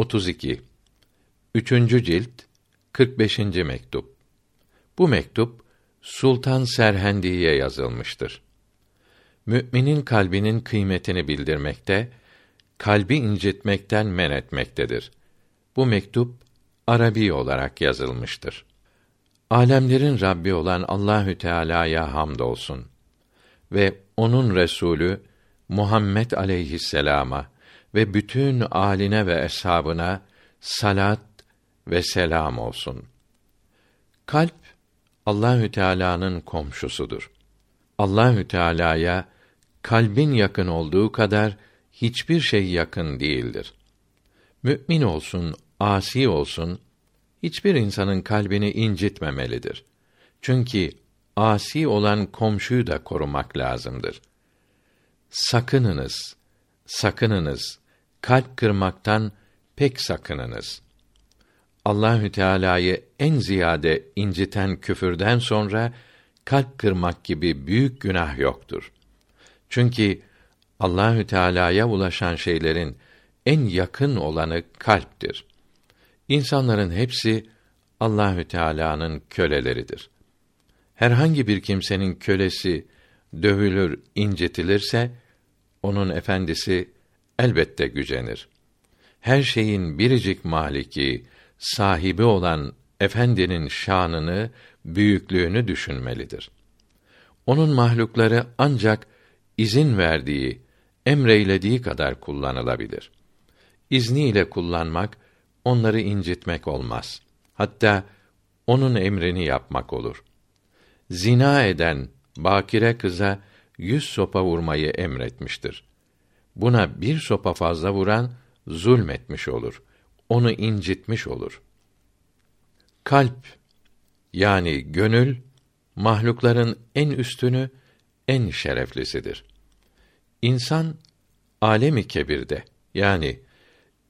32 Üçüncü cilt 45. mektup. Bu mektup Sultan Serhendi'ye yazılmıştır. Müminin kalbinin kıymetini bildirmekte, kalbi incitmekten men etmektedir. Bu mektup Arabi olarak yazılmıştır. Alemlerin Rabbi olan Allahü Teala'ya hamdolsun ve onun Resulü Muhammed aleyhisselama ve bütün aline ve eshabına salat ve selam olsun. Kalp Allahü Teala'nın komşusudur. Allahü Teala'ya kalbin yakın olduğu kadar hiçbir şey yakın değildir. Mümin olsun, asi olsun, hiçbir insanın kalbini incitmemelidir. Çünkü asi olan komşuyu da korumak lazımdır. Sakınınız, sakınınız, kalp kırmaktan pek sakınınız. Allahü Teala'yı en ziyade inciten küfürden sonra kalp kırmak gibi büyük günah yoktur. Çünkü Allahü Teala'ya ulaşan şeylerin en yakın olanı kalptir. İnsanların hepsi Allahü Teala'nın köleleridir. Herhangi bir kimsenin kölesi dövülür, incitilirse onun efendisi elbette gücenir. Her şeyin biricik maliki, sahibi olan efendinin şanını, büyüklüğünü düşünmelidir. Onun mahlukları ancak izin verdiği, emreylediği kadar kullanılabilir. İzniyle kullanmak onları incitmek olmaz. Hatta onun emrini yapmak olur. Zina eden bakire kıza yüz sopa vurmayı emretmiştir. Buna bir sopa fazla vuran zulmetmiş olur. Onu incitmiş olur. Kalp yani gönül mahlukların en üstünü, en şereflisidir. İnsan alemi kebirde yani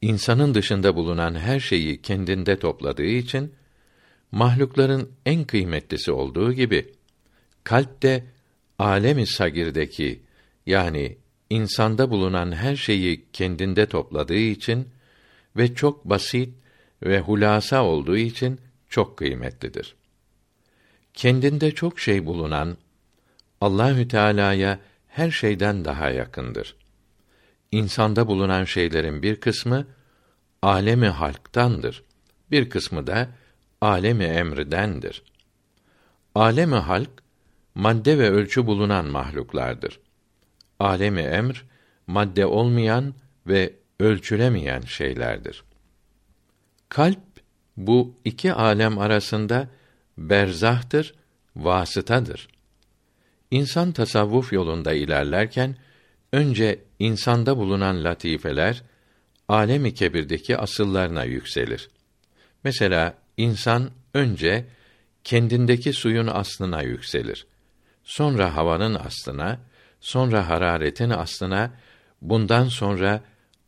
insanın dışında bulunan her şeyi kendinde topladığı için mahlukların en kıymetlisi olduğu gibi kalp de alemi sagirdeki yani insanda bulunan her şeyi kendinde topladığı için ve çok basit ve hulasa olduğu için çok kıymetlidir. Kendinde çok şey bulunan Allahü Teala'ya her şeyden daha yakındır. İnsanda bulunan şeylerin bir kısmı alemi halktandır. Bir kısmı da alemi emridendir. Alemi halk madde ve ölçü bulunan mahluklardır. Alemi emr madde olmayan ve ölçülemeyen şeylerdir. Kalp bu iki alem arasında berzahtır, vasıtadır. İnsan tasavvuf yolunda ilerlerken önce insanda bulunan latifeler alemi kebirdeki asıllarına yükselir. Mesela insan önce kendindeki suyun aslına yükselir. Sonra havanın aslına, sonra hararetin aslına, bundan sonra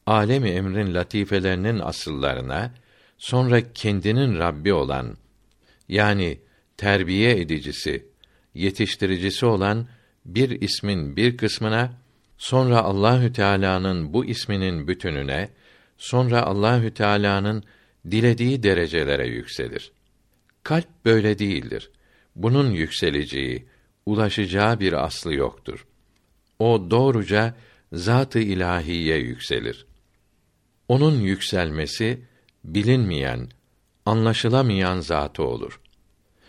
alemi emrin latifelerinin asıllarına, sonra kendinin Rabbi olan yani terbiye edicisi, yetiştiricisi olan bir ismin bir kısmına, sonra Allahü Teala'nın bu isminin bütününe, sonra Allahü Teala'nın dilediği derecelere yükselir. Kalp böyle değildir. Bunun yükseleceği, ulaşacağı bir aslı yoktur. O doğruca zat-ı ilahiye yükselir. Onun yükselmesi bilinmeyen, anlaşılamayan zatı olur.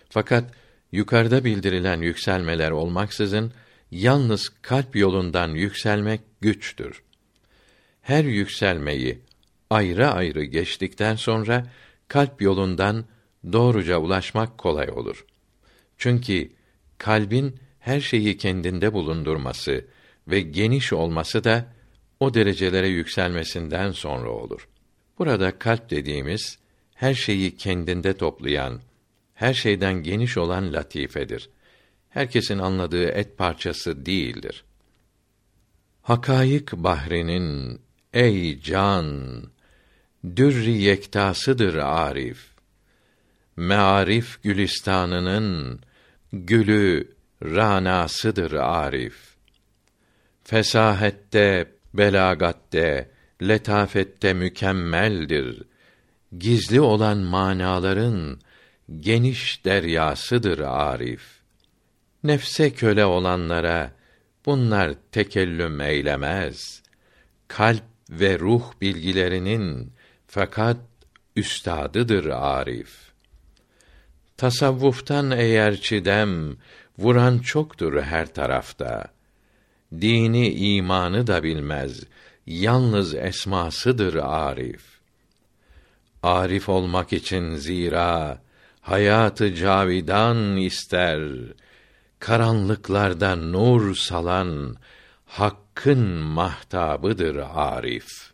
Fakat yukarıda bildirilen yükselmeler olmaksızın yalnız kalp yolundan yükselmek güçtür. Her yükselmeyi ayrı ayrı geçtikten sonra kalp yolundan doğruca ulaşmak kolay olur. Çünkü kalbin her şeyi kendinde bulundurması ve geniş olması da o derecelere yükselmesinden sonra olur. Burada kalp dediğimiz her şeyi kendinde toplayan, her şeyden geniş olan latifedir. Herkesin anladığı et parçası değildir. Hakayık bahrinin ey can dürri yektasıdır arif. Mearif gülistanının gülü ranasıdır arif. Fesahette, belagatte, letafette mükemmeldir. Gizli olan manaların geniş deryasıdır arif. Nefse köle olanlara bunlar tekellüm eylemez. Kalp ve ruh bilgilerinin fakat üstadıdır arif. Tasavvuftan eğer çidem vuran çoktur her tarafta. Dini imanı da bilmez, yalnız esmasıdır arif. Arif olmak için zira hayatı cavidan ister. Karanlıklarda nur salan hakkın mahtabıdır arif.